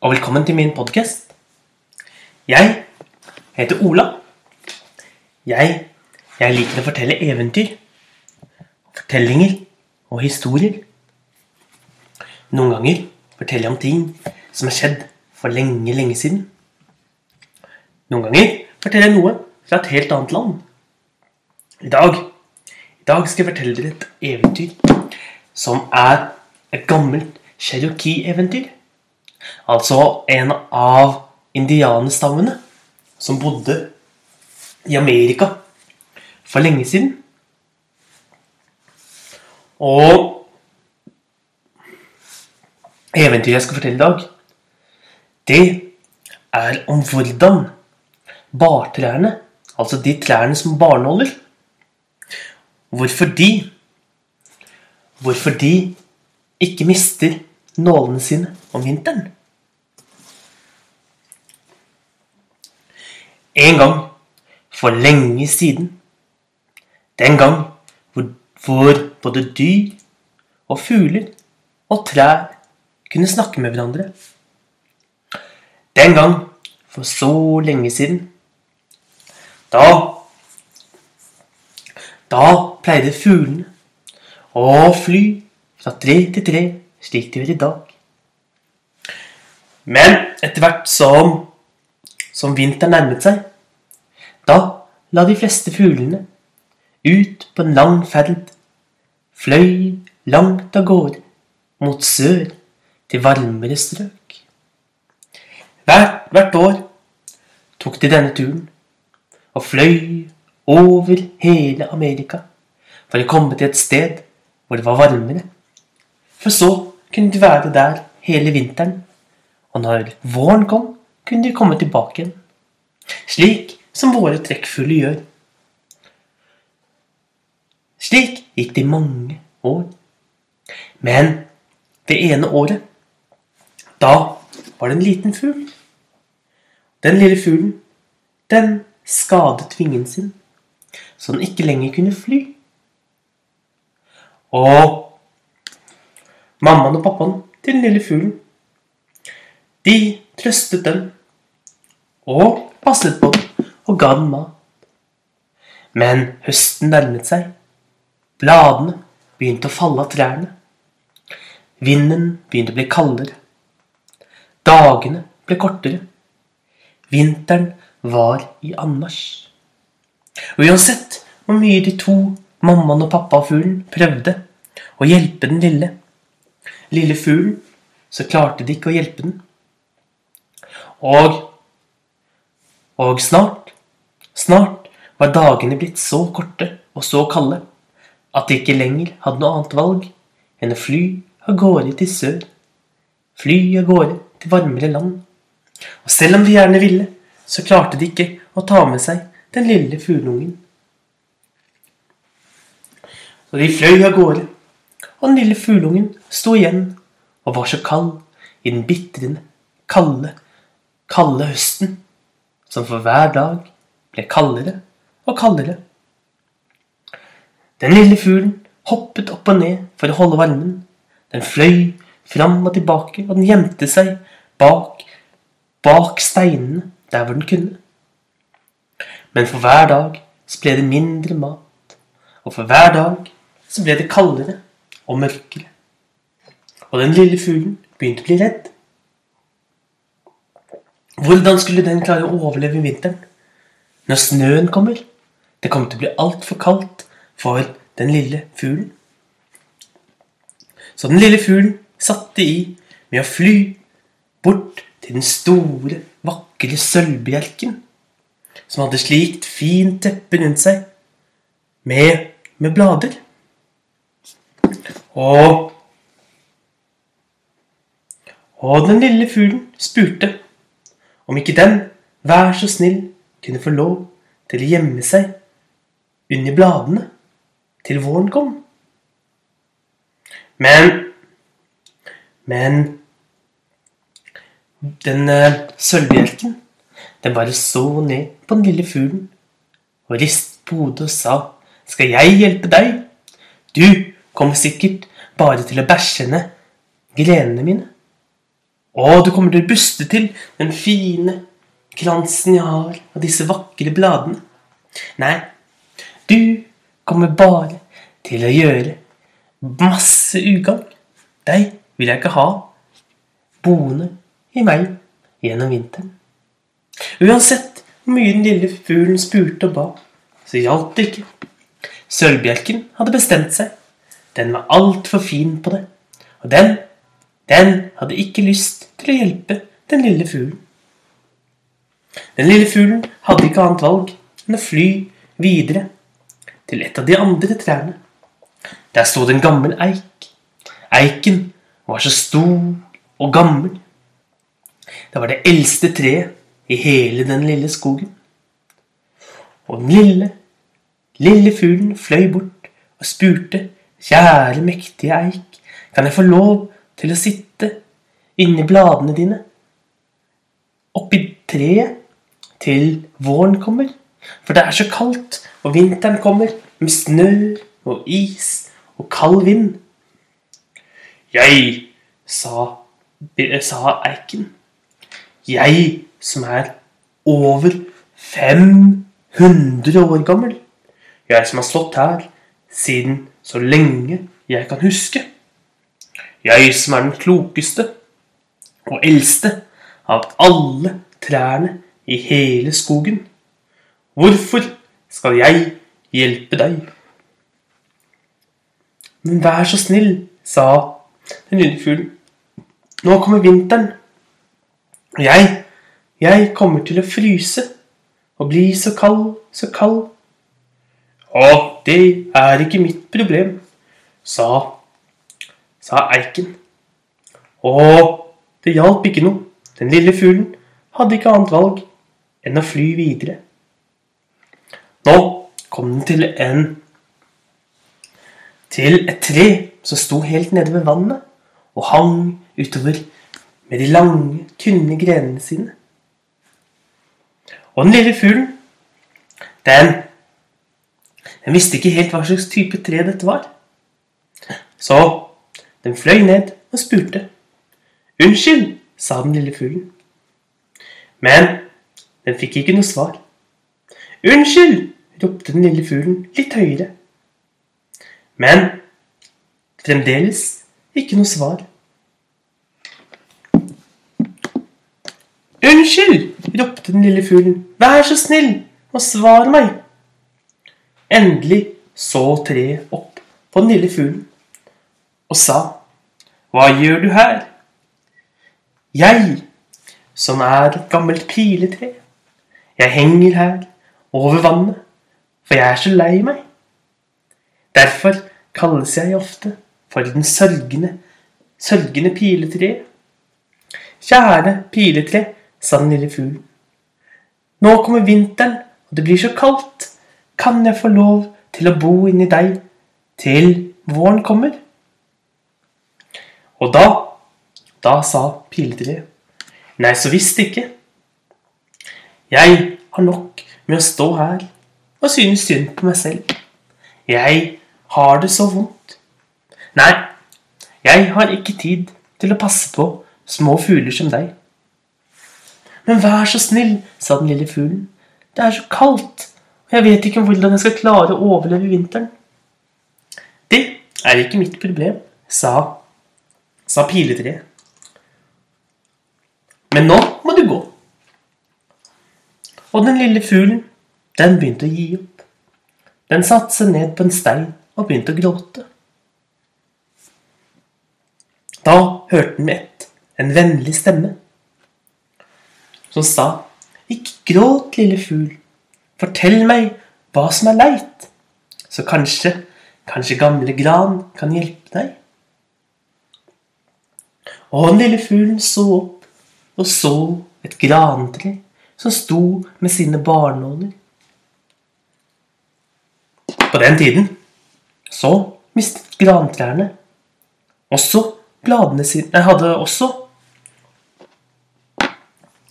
og velkommen til min podkast. Jeg heter Ola. Jeg, jeg liker å fortelle eventyr, fortellinger og historier. Noen ganger forteller jeg om ting som har skjedd for lenge, lenge siden. Noen ganger forteller jeg noe fra et helt annet land. I dag, i dag skal jeg fortelle dere et eventyr som er et gammelt cherokee-eventyr. Altså en av indianerstammene som bodde i Amerika for lenge siden. Og eventyret jeg skal fortelle i dag, det er om hvordan bartrærne, altså de trærne som barnåler hvorfor de Hvorfor de ikke mister nålene sine om vinteren. En gang for lenge siden, den gang hvor, hvor både dyr og fugler og trær kunne snakke med hverandre. Den gang for så lenge siden, da Da pleide fuglene å fly fra tre til tre slik de gjør i dag. Men etter hvert som, som vinteren nærmet seg, da la de fleste fuglene ut på en lang ferd, fløy langt av gårde mot sør til varmere strøk. Hvert, hvert år tok de denne turen og fløy over hele Amerika for å komme til et sted hvor det var varmere. For så kunne de være der hele vinteren, og når våren kom, kunne de komme tilbake igjen. Slik som våre trekkfugler gjør. Slik gikk det i mange år. Men det ene året, da var det en liten fugl. Den lille fuglen, den skadet vingen sin, så den ikke lenger kunne fly. Og Mammaen og pappaen til den lille fuglen. De trøstet den og passet på den og ga den mat. Men høsten nærmet seg. Bladene begynte å falle av trærne. Vinden begynte å bli kaldere. Dagene ble kortere. Vinteren var i anmarsj. Og uansett hvor mye de to, mammaen og pappafuglen, prøvde å hjelpe den lille, lille fuglen, så klarte de ikke å hjelpe den. Og Og snart, snart var dagene blitt så korte og så kalde at de ikke lenger hadde noe annet valg enn å fly av gårde til sør. Fly av gårde til varmere land. Og selv om de gjerne ville, så klarte de ikke å ta med seg den lille fugleungen. Så de fløy av gårde og den lille fugleungen sto igjen og var så kald i den bitrende, kalde, kalde høsten, som for hver dag ble kaldere og kaldere. Den lille fuglen hoppet opp og ned for å holde varmen. Den fløy fram og tilbake, og den gjemte seg bak, bak steinene der hvor den kunne. Men for hver dag så ble det mindre mat, og for hver dag så ble det kaldere og mørkere. Og den lille fuglen begynte å bli redd. Hvordan skulle den klare å overleve vinteren? Når snøen kommer? Det kommer til å bli altfor kaldt for den lille fuglen. Så den lille fuglen satte i med å fly bort til den store, vakre sølvbjelken, som hadde slikt fint teppe rundt seg, med, med blader. Og Og den lille fuglen spurte om ikke den, vær så snill, kunne få lov til å gjemme seg under bladene til våren kom. Men Men den uh, sølvbjelken, den bare så ned på den lille fuglen og ristet på hodet og sa, skal jeg hjelpe deg? Du kommer sikkert bare til å bæsje ned grenene mine. Å, du kommer til å buste til den fine kransen jeg har av disse vakre bladene. Nei, du kommer bare til å gjøre masse ugagn. Deg vil jeg ikke ha boende i meg gjennom vinteren. Uansett hvor mye den lille fuglen spurte og ba, så hjalp det ikke. Sølvbjelken hadde bestemt seg. Den var altfor fin på det. Og den, den hadde ikke lyst til å hjelpe den lille fuglen. Den lille fuglen hadde ikke annet valg enn å fly videre til et av de andre trærne. Der sto det en gammel eik. Eiken var så stor og gammel. Det var det eldste treet i hele den lille skogen. Og den lille, lille fuglen fløy bort og spurte, kjære, mektige eik, kan jeg få lov til å sitte inni bladene dine oppi treet til våren kommer? For det er så kaldt, og vinteren kommer med snø og is og kald vind. Jeg, sa, sa eiken, jeg som er over 500 år gammel, jeg som har stått her siden så lenge jeg kan huske, jeg som er den klokeste og eldste av alle trærne i hele skogen. Hvorfor skal jeg hjelpe deg? Men vær så snill, sa den lille fuglen. Nå kommer vinteren. Og jeg, jeg kommer til å fryse og bli så kald, så kald. Å, det er ikke mitt problem, sa, sa eiken. Å, det hjalp ikke noe. Den lille fuglen hadde ikke annet valg enn å fly videre. Nå kom den til en til et tre som sto helt nede ved vannet og hang utover med de lange, tynne grenene sine. Og den lille fuglen, den, den visste ikke helt hva slags type tre dette var. Så den fløy ned og spurte. Unnskyld, sa den lille fuglen. Men den fikk ikke noe svar. Unnskyld! ropte den lille fuglen litt høyere. Men fremdeles ikke noe svar. Unnskyld! ropte den lille fuglen. Vær så snill og svar meg. Endelig så treet opp på den lille fuglen og sa, Hva gjør du her? Jeg, som er et gammelt piletre, jeg henger her over vannet, for jeg er så lei meg. Derfor kalles jeg ofte for den sørgende, sørgende piletre. Kjære piletre, sa den lille fuglen. Nå kommer vinteren, og det blir så kaldt. Kan jeg få lov til å bo inni deg til våren kommer? Og da, da sa piletreet, nei, så visst ikke. Jeg har nok med å stå her og synes synd på meg selv. Jeg har det så vondt. Nei, jeg har ikke tid til å passe på små fugler som deg. Men vær så snill, sa den lille fuglen. Det er så kaldt, og jeg vet ikke hvordan jeg skal klare å overleve vinteren. Det er ikke mitt problem, sa, sa piletreet. Men nå må du gå. Og den lille fuglen, den begynte å gi opp. Den satte seg ned på en stein og begynte å gråte. Da hørte den ett en vennlig stemme som sa, Ikke gråt, lille fugl. Fortell meg hva som er leit, så kanskje, kanskje gamle gran kan hjelpe deg. Og den lille fuglen så opp og så et grantre som sto med sine barnåler. På den tiden så mistet grantrærne også bladene sine Jeg hadde også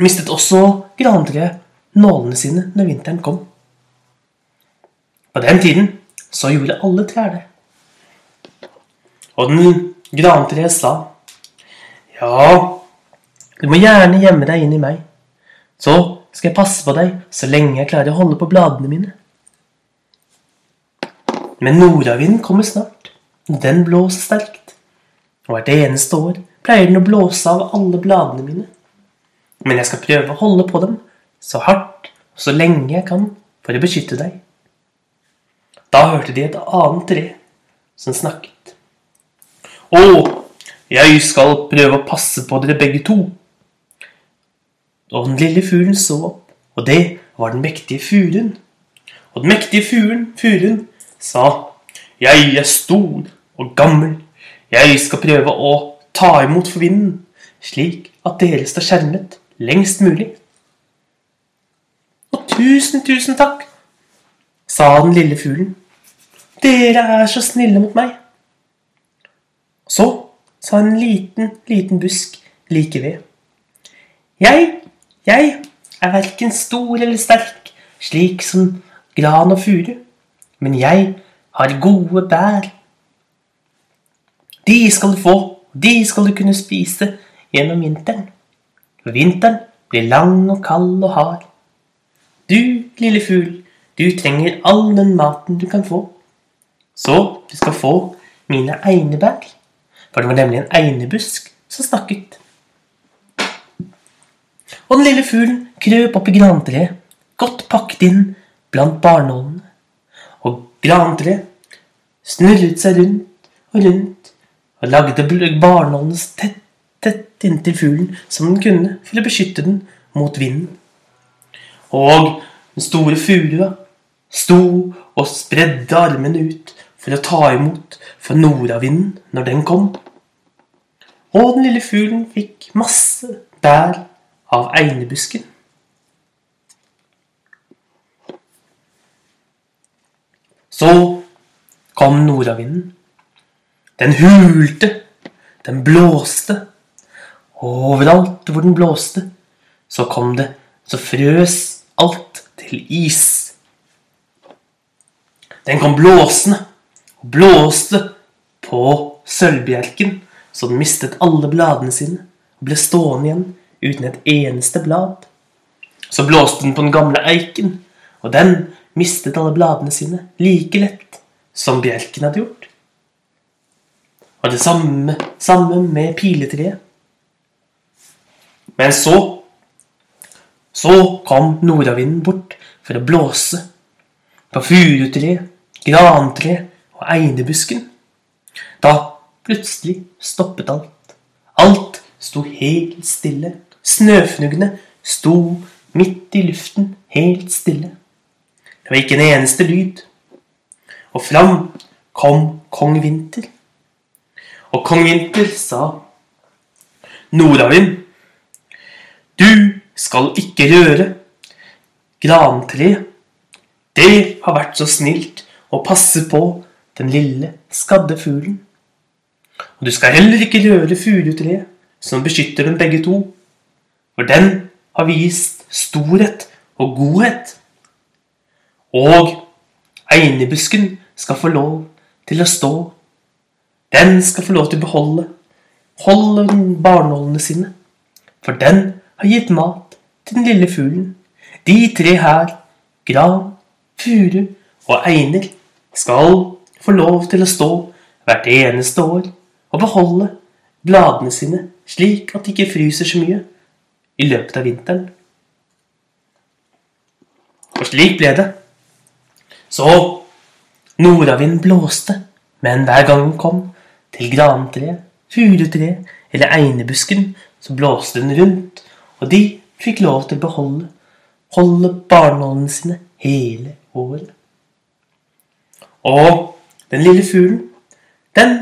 Mistet også grantreet nålene sine når vinteren kom. På den tiden så gjorde alle trær det. Og den grantreet sa Ja, Du må gjerne gjemme deg inn i meg. Så skal jeg passe på deg så lenge jeg klarer å holde på bladene mine. Men nordavinden kommer snart. Den blåser sterkt. Og hvert eneste år pleier den å blåse av alle bladene mine. Men jeg skal prøve å holde på dem så hardt og så lenge jeg kan for å beskytte deg. Da hørte de et annet tre som snakket. Å, jeg skal prøve å passe på dere begge to. Og den lille fuglen så opp, og det var den mektige furuen. Og den mektige furuen, sa, Jeg er stor og gammel. Jeg skal prøve å ta imot for vinden, slik at dere står skjermet lengst mulig. Og tusen, tusen takk, sa den lille fuglen. Dere er så snille mot meg. Så sa en liten, liten busk like ved. Jeg, jeg er verken stor eller sterk, slik som gran og furu, men jeg har gode bær. De skal du få, de skal du kunne spise gjennom vinteren. For vinteren blir lang og kald og hard. Du, lille fugl, du trenger all den maten du kan få. Så du skal få mine einebær. For det var nemlig en einebusk som snakket. Og den lille fuglen krøp opp i grantreet, godt pakket inn blant barnålene. Og grantreet snurret seg rundt og rundt og lagde barnålene tett, tett inntil fuglen som den kunne for å beskytte den mot vinden. Og den store furua sto og spredde armene ut for å ta imot for nordavinden når den kom. Og den lille fuglen fikk masse bær av einebusken. Så kom nordavinden. Den hulte, den blåste. Og overalt hvor den blåste, så kom det, så frøs alt til is. Den kom blåsende blåste på sølvbjelken, så den mistet alle bladene sine og ble stående igjen uten et eneste blad. Så blåste den på den gamle eiken, og den mistet alle bladene sine like lett som bjelken hadde gjort. Og det samme, samme med piletreet. Men så Så kom nordavinden bort for å blåse på furutreet, grantreet og einebusken. Da plutselig stoppet alt. Alt sto helt stille. Snøfnuggene sto midt i luften helt stille. Det var ikke en eneste lyd. Og fram kom kong Vinter. Og kong Vinter sa Nordavind, du skal ikke røre grantreet. Det har vært så snilt å passe på den lille, skadde fuglen. Og du skal heller ikke røre furutreet, som beskytter dem begge to, for den har vist storhet og godhet. Og einebusken skal få lov til å stå. Den skal få lov til å beholde holde barnålene sine, for den har gitt mat til den lille fuglen. De tre her, gran, furu og einer, skal få lov til å stå hvert eneste år og beholde bladene sine slik at de ikke fryser så mye i løpet av vinteren. Og slik ble det. Så nordavind blåste, men hver gang den kom til grantreet, furutreet eller einebusken, så blåste den rundt, og de fikk lov til å beholde holde barnålene sine hele året. Og den lille fuglen, den,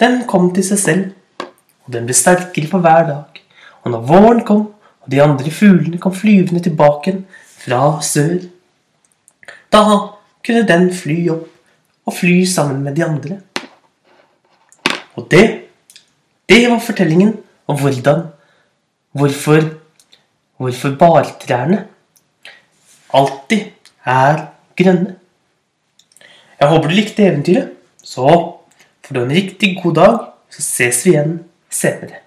den kom til seg selv, og den ble sterkere for hver dag. Og når våren kom, og de andre fuglene kom flyvende tilbake fra sør, da kunne den fly opp og fly sammen med de andre. Og det, det var fortellingen om hvordan Hvorfor Hvorfor bartrærne alltid er grønne. Jeg håper du likte eventyret. Så får du en riktig god dag, så ses vi igjen senere.